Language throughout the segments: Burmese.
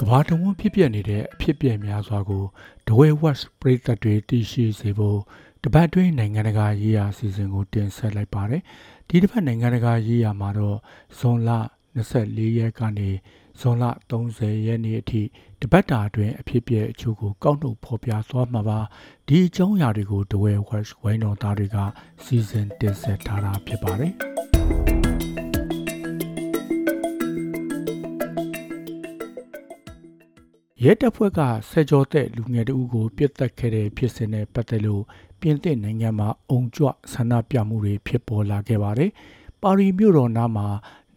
ကဘာတဝန်းဖြစ်ပျက်နေတဲ့အဖြစ်ပြက်များစွာကိုဒဝဲဝက်ပရိသတ်တွေတည်ရှိစေဖို့တပတ်တွင်းနိုင်ငံတကာရေးရာအစီအစဉ်ကိုတင်ဆက်လိုက်ပါတယ်။ဒီတစ်ပတ်နိုင်ငံတကာရေးရာမှာတော့ဇွန်လ24ရက်ကနေဇွန်လ30ရက်နေ့အထိတပတ်တာအတွင်းအဖြစ်ပြက်အချို့ကိုကောက်နှုတ်ဖော်ပြသွားမှာပါ။ဒီအကြောင်းအရာတွေကိုဒဝဲဝက်ဝိုင်းတော်သားတွေကစီစဉ်တင်ဆက်ထားတာဖြစ်ပါတယ်။ ရဲတပ်ဖွဲ့ကဆယ်ကျော်သက်လူငယ်တဦးကိုပြစ်တက်ခဲ့တဲ့ဖြစ်စဉ်နဲ့ပတ်သက်လို့ပြင်သစ်နိုင်ငံမှာအုံကြွဆန္ဒပြမှုတွေဖြစ်ပေါ်လာခဲ့ပါတယ်။ပါရီမြို့တော်နားမှာ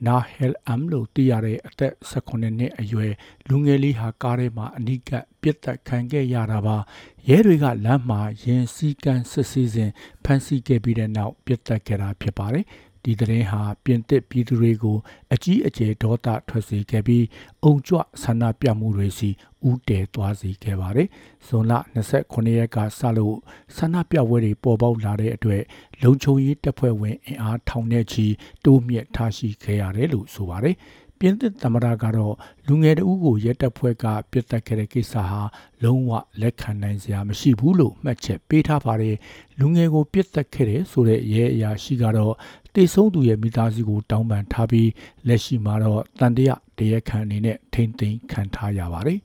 နာဟဲလ်အမ်လို့သိရတဲ့အသက်18နှစ်အရွယ်လူငယ်လေးဟာကားထဲမှာအနိကပြစ်တက်ခံခဲ့ရတာပါ။ရဲတွေကလမ်းမှာရင်စည်းကမ်းစစ်ဆေးစဉ်ဖမ်းဆီးခဲ့ပြီးတဲ့နောက်ပြစ်တက်ခဲ့တာဖြစ်ပါတယ်။ ဒီသတင်းဟာပြင်သစ်ပြည်သူတွေကို အကြီးအကျယ်ဒေါသထွက်စေခဲ့ပြီးအုံကြွဆန္ဒပြမှုတွေစီဥတည်သွားစေခဲ့ပါတယ်။ဇွန်လ29ရက်ကစလို့ဆန္ဒပြပွဲတွေပေါ်ပေါက်လာတဲ့အတွက်လုံခြုံရေးတပ်ဖွဲ့ဝင်အင်အားထောင်နဲ့ချီတိုးမြင့်ထားရှိခဲ့ရတယ်လို့ဆိုပါတယ်။ပြင်သစ်သမ္မတကတော့လူငယ်တဦးကိုရဲတပ်ဖွဲ့ကပြစ်တက်ခဲ့တဲ့ကိစ္စဟာလုံးဝလက်ခံနိုင်စရာမရှိဘူးလို့မှတ်ချက်ပေးထားပါတယ်လူငယ်ကိုပြစ်တက်ခဲ့တဲ့ဆိုတဲ့ရဲအရာရှိကတော့ တေဆုံးသူရဲ့မိသားစုကိုတောင်းပန်ထားပြီးလက်ရှိမှာတော့တန်တရတရက်ခံအနေနဲ့ထိမ့်သိမ်းခံထားရပါတယ်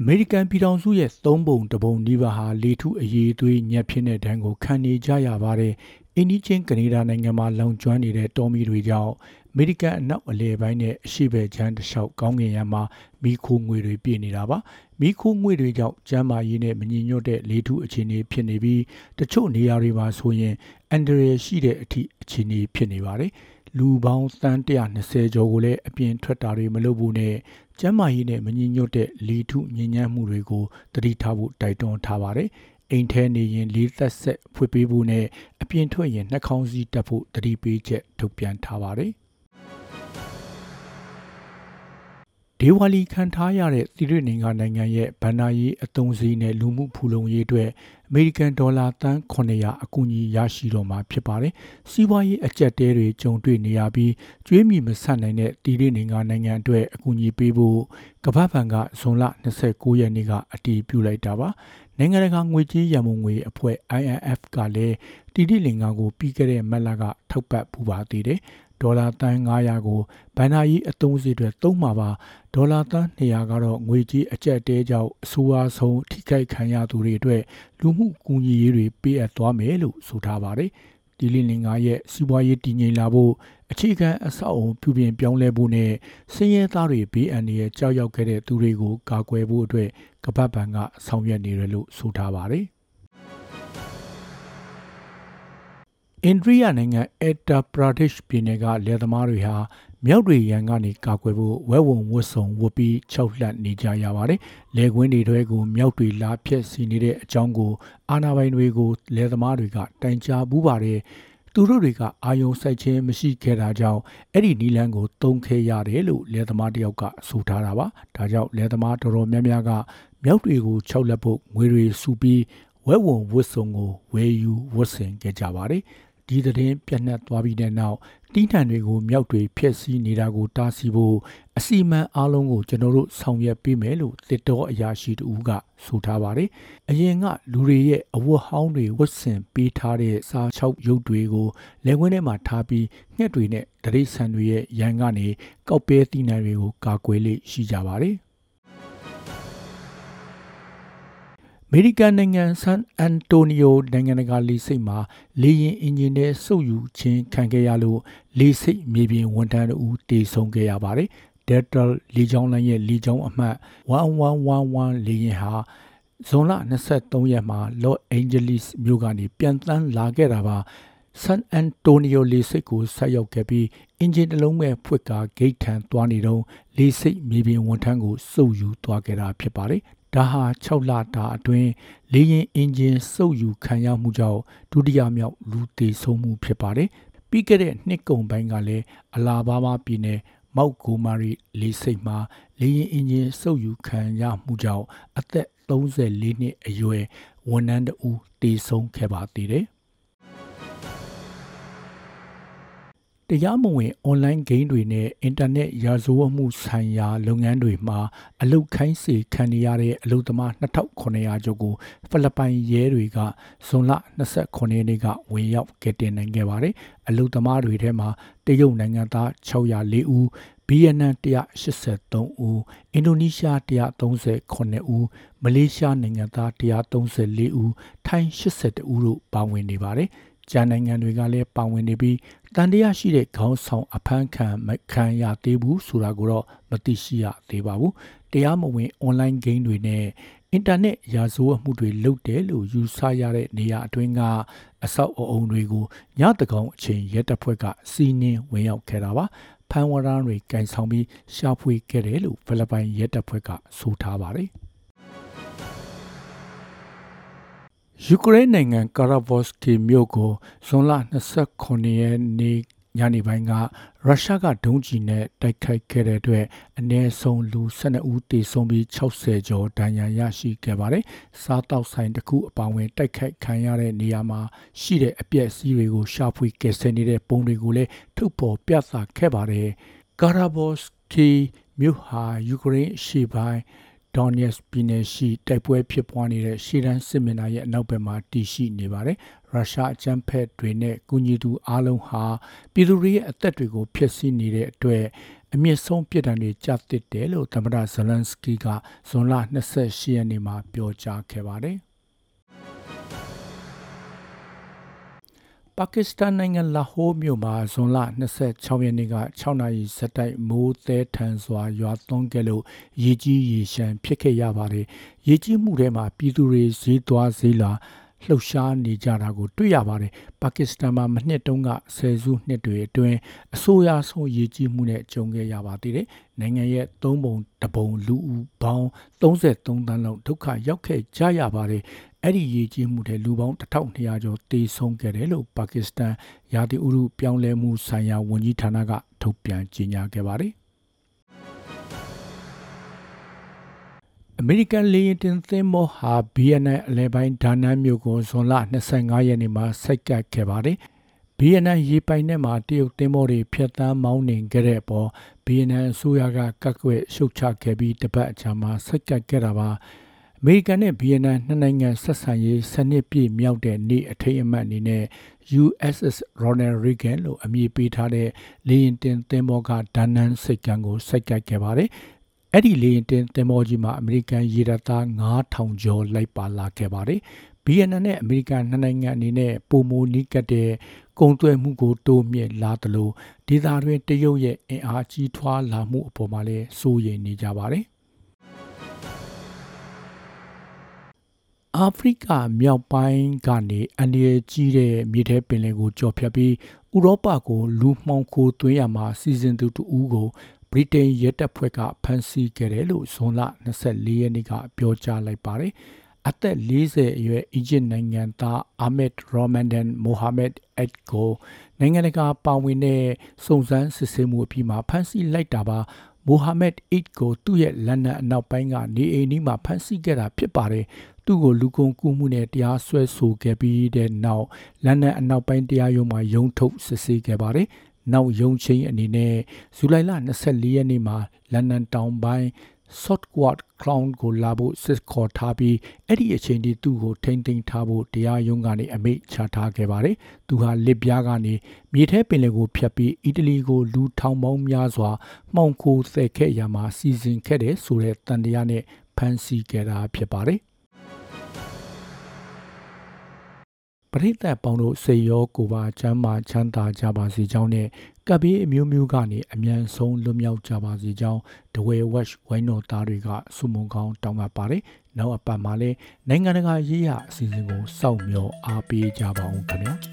အမေရိကန်ပြည်ထောင်စုရဲ့သုံးပုံတပုံနီးပါးဟာလေထုအရေးသွေးညက်ဖြစ်တဲ့ဒဏ်ကိုခံနေကြရပါတယ်။အိန္ဒိချင်းကနေဒါနိုင်ငံမှာလောင်ကျွမ်းနေတဲ့တောမီတွေကြောင့် အမေရိကန်အနောက်အလယ်ပိုင်းနဲ့အရှေ့ဘက်ခြမ်းတစ်လျှောက်ကောင်းကင်ယံမှာမီးခိုးငွေတွေပြည့်နေတာပါ။မီးခိုးငွေတွေကြောင့်ကျန်းမာရေးနဲ့မညီညွတ်တဲ့လေထုအခြေအနေဖြစ်နေပြီးတချို့နေရာတွေမှာဆိုရင်အန်ဒရယ်ရှိတဲ့အထိအခြေအနေဖြစ်နေပါတယ်။လူပေါင်းသန်း120ကျော်ကိုလည်းအပြင်ထွက်တာတွေမလုပ်ဘူးနဲ့ကျန်းမာရေးနဲ့မညီညွတ်တဲ့လေထုညဉ့်ညမ်းမှုတွေကိုတတိထားဖို့တိုက်တွန်းထားပါတယ်။အိမ်ထဲနေရင်လေးသက်ဆက်ဖွေပေးဖို့နဲ့အပြင်ထွက်ရင်နှာခေါင်းစည်းတပ်ဖို့တတိပေးချက်ထုတ်ပြန်ထားပါတယ် ဒေဝါလီခံထားရတဲ့သီရိလင်္ကာနိုင်ငံရဲ့ဗန္နာရေးအသုံးစည်းနဲ့လူမှုဖူလုံရေးအတွက်အမေရိကန်ဒေါ်လာတန်း900အကူအညီရရှိတော့မှာဖြစ်ပါတယ်။စီးပွားရေးအကျက်တဲတွေကြုံတွေ့နေရပြီးကျွေးမြီမဆတ်နိုင်တဲ့သီရိလင်္ကာနိုင်ငံအတွက်အကူအညီပေးဖို့ကမ္ဘာ့ဘဏ်ကဇွန်လ29ရက်နေ့ကအတည်ပြုလိုက်တာပါ။နိုင်ငံတကာငွေကြေးရန်ပုံငွေအဖွဲ့ IMF ကလည်းတီတီလင်္ကာကိုပြီးခဲ့တဲ့မက်လကထောက်ပံ့ပူပါသေးတယ် ဒေါ်လာတန်း900ကိုဘဏ္ဍာရေးအသုံးစရိတ်တွေသုံးမှာပါဒေါ်လာတန်း200ကတော့ငွေကြေးအကျက်တဲကြောင့်အဆိုအဆုံးထိခိုက်ခံရသူတွေအတွက်လူမှုကူညီရေးတွေပေးအပ်သွားမယ်လို့ဆိုထားပါတယ်ဒီလင်းလင်ကရဲ့စီးပွားရေးတည်ငြိမ်လာဖို့အခြေခံအဆောက်အုံပြုပြင်ပြောင်းလဲဖို့နဲ့စည်ရဲသားတွေဘေးအန္တရာယ်ကြောက်ရောက်ခဲ့တဲ့သူတွေကိုကာကွယ်ဖို့အတွက်ကပတ်ပံကဆောင်ရွက်နေတယ်လို့ဆိုထားပါတယ် အိန္ဒိယနိုင်ငံအက်တာပရာဒက်ပြည်နယ်ကလယ်သမားတွေဟာမြောက်တွေရန်ကနေကာကွယ်ဖို့ဝဲဝုံဝတ်စုံဝတ်ပြီးခြောက်လှန့်နေကြရပါတယ်။လယ်ကွင်းတွေထဲကိုမြောက်တွေလာဖြက်စီနေတဲ့အကြောင်းကိုအာဏာပိုင်တွေကိုလယ်သမားတွေကတိုင်ကြားပူးပါတယ်။သူတို့တွေကအာယုံစိုက်ခြင်းမရှိခဲ့တာကြောင့်အဲ့ဒီနီလန်းကိုတုံးခဲရတယ်လို့လယ်သမားတယောက်ကဆိုထားတာပါ။ဒါကြောင့်လယ်သမားတော်တော်များများကမြောက်တွေကိုခြောက်လက်ဖို့ငွေတွေစုပြီးဝဲဝုံဝတ်စုံကိုဝယ်ယူဝတ်ဆင်ခဲ့ကြပါတယ်။ ဒီသတင်းပြန့်နှံ့သွားပြီးတဲ့နောက်တီးထန်တွေကိုမြောက်တွေဖျက်ဆီးနေတာကိုတားဆီးဖို့အစီအမံအားလုံးကိုကျွန်တော်တို့ဆောင်ရွက်ပေးမယ်လို့တစ်တော်အရာရှိတူကဆိုထားပါတယ်။အရင်ကလူတွေရဲ့အဝတ်ဟောင်းတွေဝတ်ဆင်ပေးထားတဲ့စာချုပ်ရုပ်တွေကိုလက်ဝဲထဲမှာထားပြီးငှက်တွေနဲ့ဒရိတ်ဆန်တွေရဲ့ရန်ကနေကောက်ပဲတီးနိုင်တွေကိုကာကွယ်လေးရှိကြပါတယ်။ မေရိကန်နိုင်ငံဆန်အန်တိုနီယိုနိုင်ငံတကာလေဆိပ်မှာလေယာဉ်အင်ဂျင်နဲ့စုပ်ယူခြင်းခံခဲ့ရလို့လေဆိပ်မြေပြင်ဝန်ထမ်းတို့တေဆုံးခဲ့ရပါတယ်။ Delta လေကြောင်းလိုင်းရဲ့လေကြောင်းအမှတ်1111လေယာဉ်ဟာဇွန်လ23ရက်မှာ Los Angeles မြို့ကနေပြန်တန်းလာခဲ့တာပါ။ San Antonio လေဆိပ်ကိုဆက်ရောက်ခဲ့ပြီးအင်ဂျင်တစ်လုံးမဲ့ဖွင့်ကာဂိတ်ထံသွားနေတော့လေဆိပ်မြေပြင်ဝန်ထမ်းကိုစုပ်ယူသွားခဲ့တာဖြစ်ပါတယ်။ ဒါဟာ6လတာအတွင်းလေရင်အင်ဂျင်စုပ်ယူခံရမှုကြောင့်ဒုတိယမြောက်လူသေဆုံးမှုဖြစ်ပါတယ်။ပြီးခဲ့တဲ့နှစ်ကုန်ပိုင်းကလည်းအလာဘားမားပြည်နယ်မောက်ကိုမာရီလေးစိတ်မှာလေရင်အင်ဂျင်စုပ်ယူခံရမှုကြောင့်အသက်34နှစ်အရွယ်ဝန်ထမ်းတဦးသေဆုံးခဲ့ပါသေးတယ်။ တရားမဝင်အွန်လိုင်းဂိမ်းတွေနဲ့အင်တာနက်ရာဇဝတ်မှုဆိုင်ရာ လုပ်ငန်းတွေမှာအလုတ်ခိုင်းစေခံနေရတဲ့အလုတ်သမား2900ကျော်ကိုဖိလစ်ပိုင်ရဲတွေကဇွန်လ29ရက်နေ့ကဝင်ရောက်ကယ်တင်နိုင်ခဲ့ပါတယ်။အလုတ်သမားတွေထဲမှာတရုတ်နိုင်ငံသား604ဦးဗီယက်နမ်183ဦးအင်ဒိုနီးရှား139ဦးမလေးရှားနိုင်ငံသား134ဦးထိုင်း82ဦးတို့ပါဝင်နေပါတယ်။ ကျန်နိုင်ငံတွေကလည်းပါဝင်နေပြီးတန်တရားရှိတဲ့ခေါင်းဆောင်အဖမ်းခံမခံရသေးဘူးဆိုတာကိုတော့မသိရှိရသေးပါဘူးတရားမဝင်အွန်လိုင်းဂိမ်းတွေနဲ့အင်တာနက်ရာဇဝတ်မှုတွေလုပ်တယ်လို့ယူဆရတဲ့နေရာအတွင်းကအဆောက်အအုံတွေကိုညတကောင်အချိန်ရဲတပ်ဖွဲ့ကစီးနင်းဝင်ရောက်ခဲ့တာပါဖမ်းဝရမ်းတွေကင်ဆောင်ပြီးရှာဖွေခဲ့တယ်လို့ဖိလစ်ပိုင်ရဲတပ်ဖွဲ့ကဆိုထားပါတယ် ယူကရိန်းနိုင်ငံကာရာဘော့စကီမြို့ကိုဇွန်လ29ရက်နေ့ညနေပိုင်းကရုရှားကဒုံးကျည်နဲ့တိုက်ခိုက်ခဲ့တဲ့အတွက်အနည်းဆုံးလူ12ဦးသေဆုံးပြီး60ကျော်ဒဏ်ရာရရှိခဲ့ပါတယ်။စားတောက်ဆိုင်တစ်ခုအပောင်ဝင်တိုက်ခိုက်ခံရတဲ့နေရာမှာရှိတဲ့အပြက်စီးတွေကိုရှာဖွေကယ်ဆယ်နေတဲ့ပုံတွေကိုလည်းထုတ်ဖော်ပြသခဲ့ပါတယ်။ကာရာဘော့စကီမြို့ဟာယူကရိန်းအရှေ့ပိုင်း ဒေါနီယက်ပြည်နယ်ရှိတိုက်ပွဲဖြစ်ပွားနေတဲ့ရှေ့တန်းစစ်မျက်နှာရဲ့အနောက်ဘက်မှာတည်ရှိနေပါတယ်။ရုရှားအကြမ်းဖက်တွေနဲ့ကူညီသူအလုံးဟာပြည်သူတွေရဲ့အသက်တွေကိုဖျက်ဆီးနေတဲ့အတွက်အမြင့်ဆုံးပြစ်ဒဏ်တွေကြာသစ်တယ်လို့သမ္မတဇလန်စကီကဇွန်လ28ရက်နေ့မှာပြောကြားခဲ့ပါတယ်။ ပါကစ္စတန်နိုင်ငံလာဟိုးမြို့မှာဇွန်လ26ရက်နေ့က6နာရီစက်တိုက်မိုးသဲထန်စွာရွာသွန်းခဲ့လို့ရေကြီးရေရှမ်းဖြစ်ခဲ့ရပါတယ်။ရေကြီးမှုထဲမှာပြည်သူတွေဈေးသွားဈေးလာလှုပ်ရှားနေကြတာကိုတွေ့ရပါတယ်။ပါကစ္စတန်မှာမနှစ်တုန်းကဆယ်စုနှစ်တွေအတွင်းအဆိုးရွားဆုံးရေကြီးမှုနဲ့ကြုံခဲ့ရပါသေးတယ်။နိုင်ငံရဲ့သုံးပုံတပုံလူဦးပေါင်း33တန်းလောက်ဒုက္ခရောက်ခဲ့ကြရပါတယ်။ အဲ့ဒီရေကြီးမှုတွေလူပေါင်း1200ကျော်တေဆုံးခဲ့တယ်လို့ပါကစ္စတန်ရာသီဥတုပြောင်းလဲမှုဆိုင်ရာဝန်ကြီးဌာနကထုတ်ပြန်ကြေညာခဲ့ပါတယ်အမေရိကန်လေယာဉ်တင်သင်္ဘောဟာ BNN အလဲပိုင်းဒါနန်မြို့ကိုဇွန်လ25ရက်နေ့မှာဆိုက်ကပ်ခဲ့ပါတယ်။ BNN ရေပိုင်နဲ့မှာတရုတ်သင်္ဘောတွေဖျက်ဆီးမောင်းနှင်ခဲ့တဲ့အပေါ် BNN အစိုးရကကတ်ကွက်ရှုတ်ချခဲ့ပြီးတပတ်အကြာမှာဆိုက်ကပ်ခဲ့တာပါ။ အမေရိကန်နဲ့ BNN နှစ်နိုင်ငံဆက်ဆံရေးစနစ်ပြည့်မြောက်တဲ့နေ့အထိမ်းအမှတ်အနေနဲ့ USS Ronald Reagan လို့အမည်ပေးထားတဲ့လေယာဉ်တင်သင်္ဘောကဒါနန်စိတ်ကံကိုစိုက်ကပ်ခဲ့ပါတယ်အဲ့ဒီလေရင်တင်သင်္ဘောကြီးမှာအမေရိကန်ရေတပ်သား9000ကျော်လိုက်ပါလာခဲ့ပါတယ်။ BNN နဲ့အမေရိကန်နှစ်နိုင်ငံအနေနဲ့ပုံမူနီးကတ်တဲ့ကုန်သွယ်မှုကိုတိုးမြင့်လာသလိုဒေသတွင်းတရုတ်ရဲ့အင်အားကြီးထွားလာမှုအပေါ်မှာလည်းစိုးရိမ်နေကြပါတယ်။ အာဖရိကမြောက်ပိုင်းကနေအန်ဒီရဲ့ကြီးတဲ့မြေထဲပင်လယ်ကိုကျော်ဖြတ်ပြီးဥရောပကိုလူမှောင်ခိုသွင်းရမှာစီစဉ်သူတူဦးကိုဗြိတိန်ရဲတပ်ဖွဲ့ကဖမ်းဆီးခဲ့တယ်လို့ဇွန်လ24ရက်နေ့ကပြောကြားလိုက်ပါတယ်။အသက်40အရွယ်အီဂျစ်နိုင်ငံသားအာမက်ရိုမန်ဒန်မိုဟာမက်အက်ကိုနိုင်ငံတကာပါဝင်တဲ့စုံစမ်းစစ်ဆေးမှုအပြီးမှာဖမ်းဆီးလိုက်တာပါ မိုဟာမက်အစ်ကိုသူ့ရဲ့လန်ဒန်အနောက်ပိုင်းကနေအိမ်နီးမှာဖမ်းဆီးခဲ့တာဖြစ်ပါတယ်။သူ့ကိုလူကုန်ကူးမှုနဲ့တရားစွဲဆိုခဲ့ပြီးတဲ့နောက်လန်ဒန်အနောက်ပိုင်းတရားရုံးမှာရုံးထုတ်စစ်ဆေးခဲ့ပါတယ်။နောက်ယုံချင်းအနေနဲ့ဇူလိုင်လ24ရက်နေ့မှာလန်ဒန်တောင်ပိုင်း Southwark Crown ကိုလာဖို့စစ်ခေါ်ထားပြီးအဲ့ဒီအချိန်ထိသူ့ကိုထိမ့်သိမ်းထားဖို့တရားရုံးကနေအမိန့်ချထားခဲ့ပါတယ်။သူဟာလစ်ပြားကနေမြေထဲပင်လယ်ကိုဖြတ်ပြီးအီတလီကိုလူထောင်ပေါင်းများစွာမှောင်ခိုသယ်ခဲ့ရမှာစီစဉ်ခဲ့တဲ့ဆိုတဲ့တန်တရားနဲ့ဖမ်းဆီးခဲ့တာဖြစ်ပါတယ်။ ပရိသတ်ပေါင်းတို့စိတ်ရောကိုယ်ပါချမ်းသာချမ်းသာကြပါစေကြောင်းနဲ့ကပ်ပြီးအမျိုးမျိုးကနေအမြန်ဆုံးလွတ်မြောက်ကြပါစေကြောင်းဒဝဲဝက်ဝိုင်းတော်သားတွေကစုမုံကောင်းတောင်းအပ်ပါတယ်။နောက်အပတ်မှာလည်းနိုင်ငံတကာရေးရအစီအစဉ်ကိုစောင့်မျှော်အားပေးကြပါအောင်ခင်ဗျာ။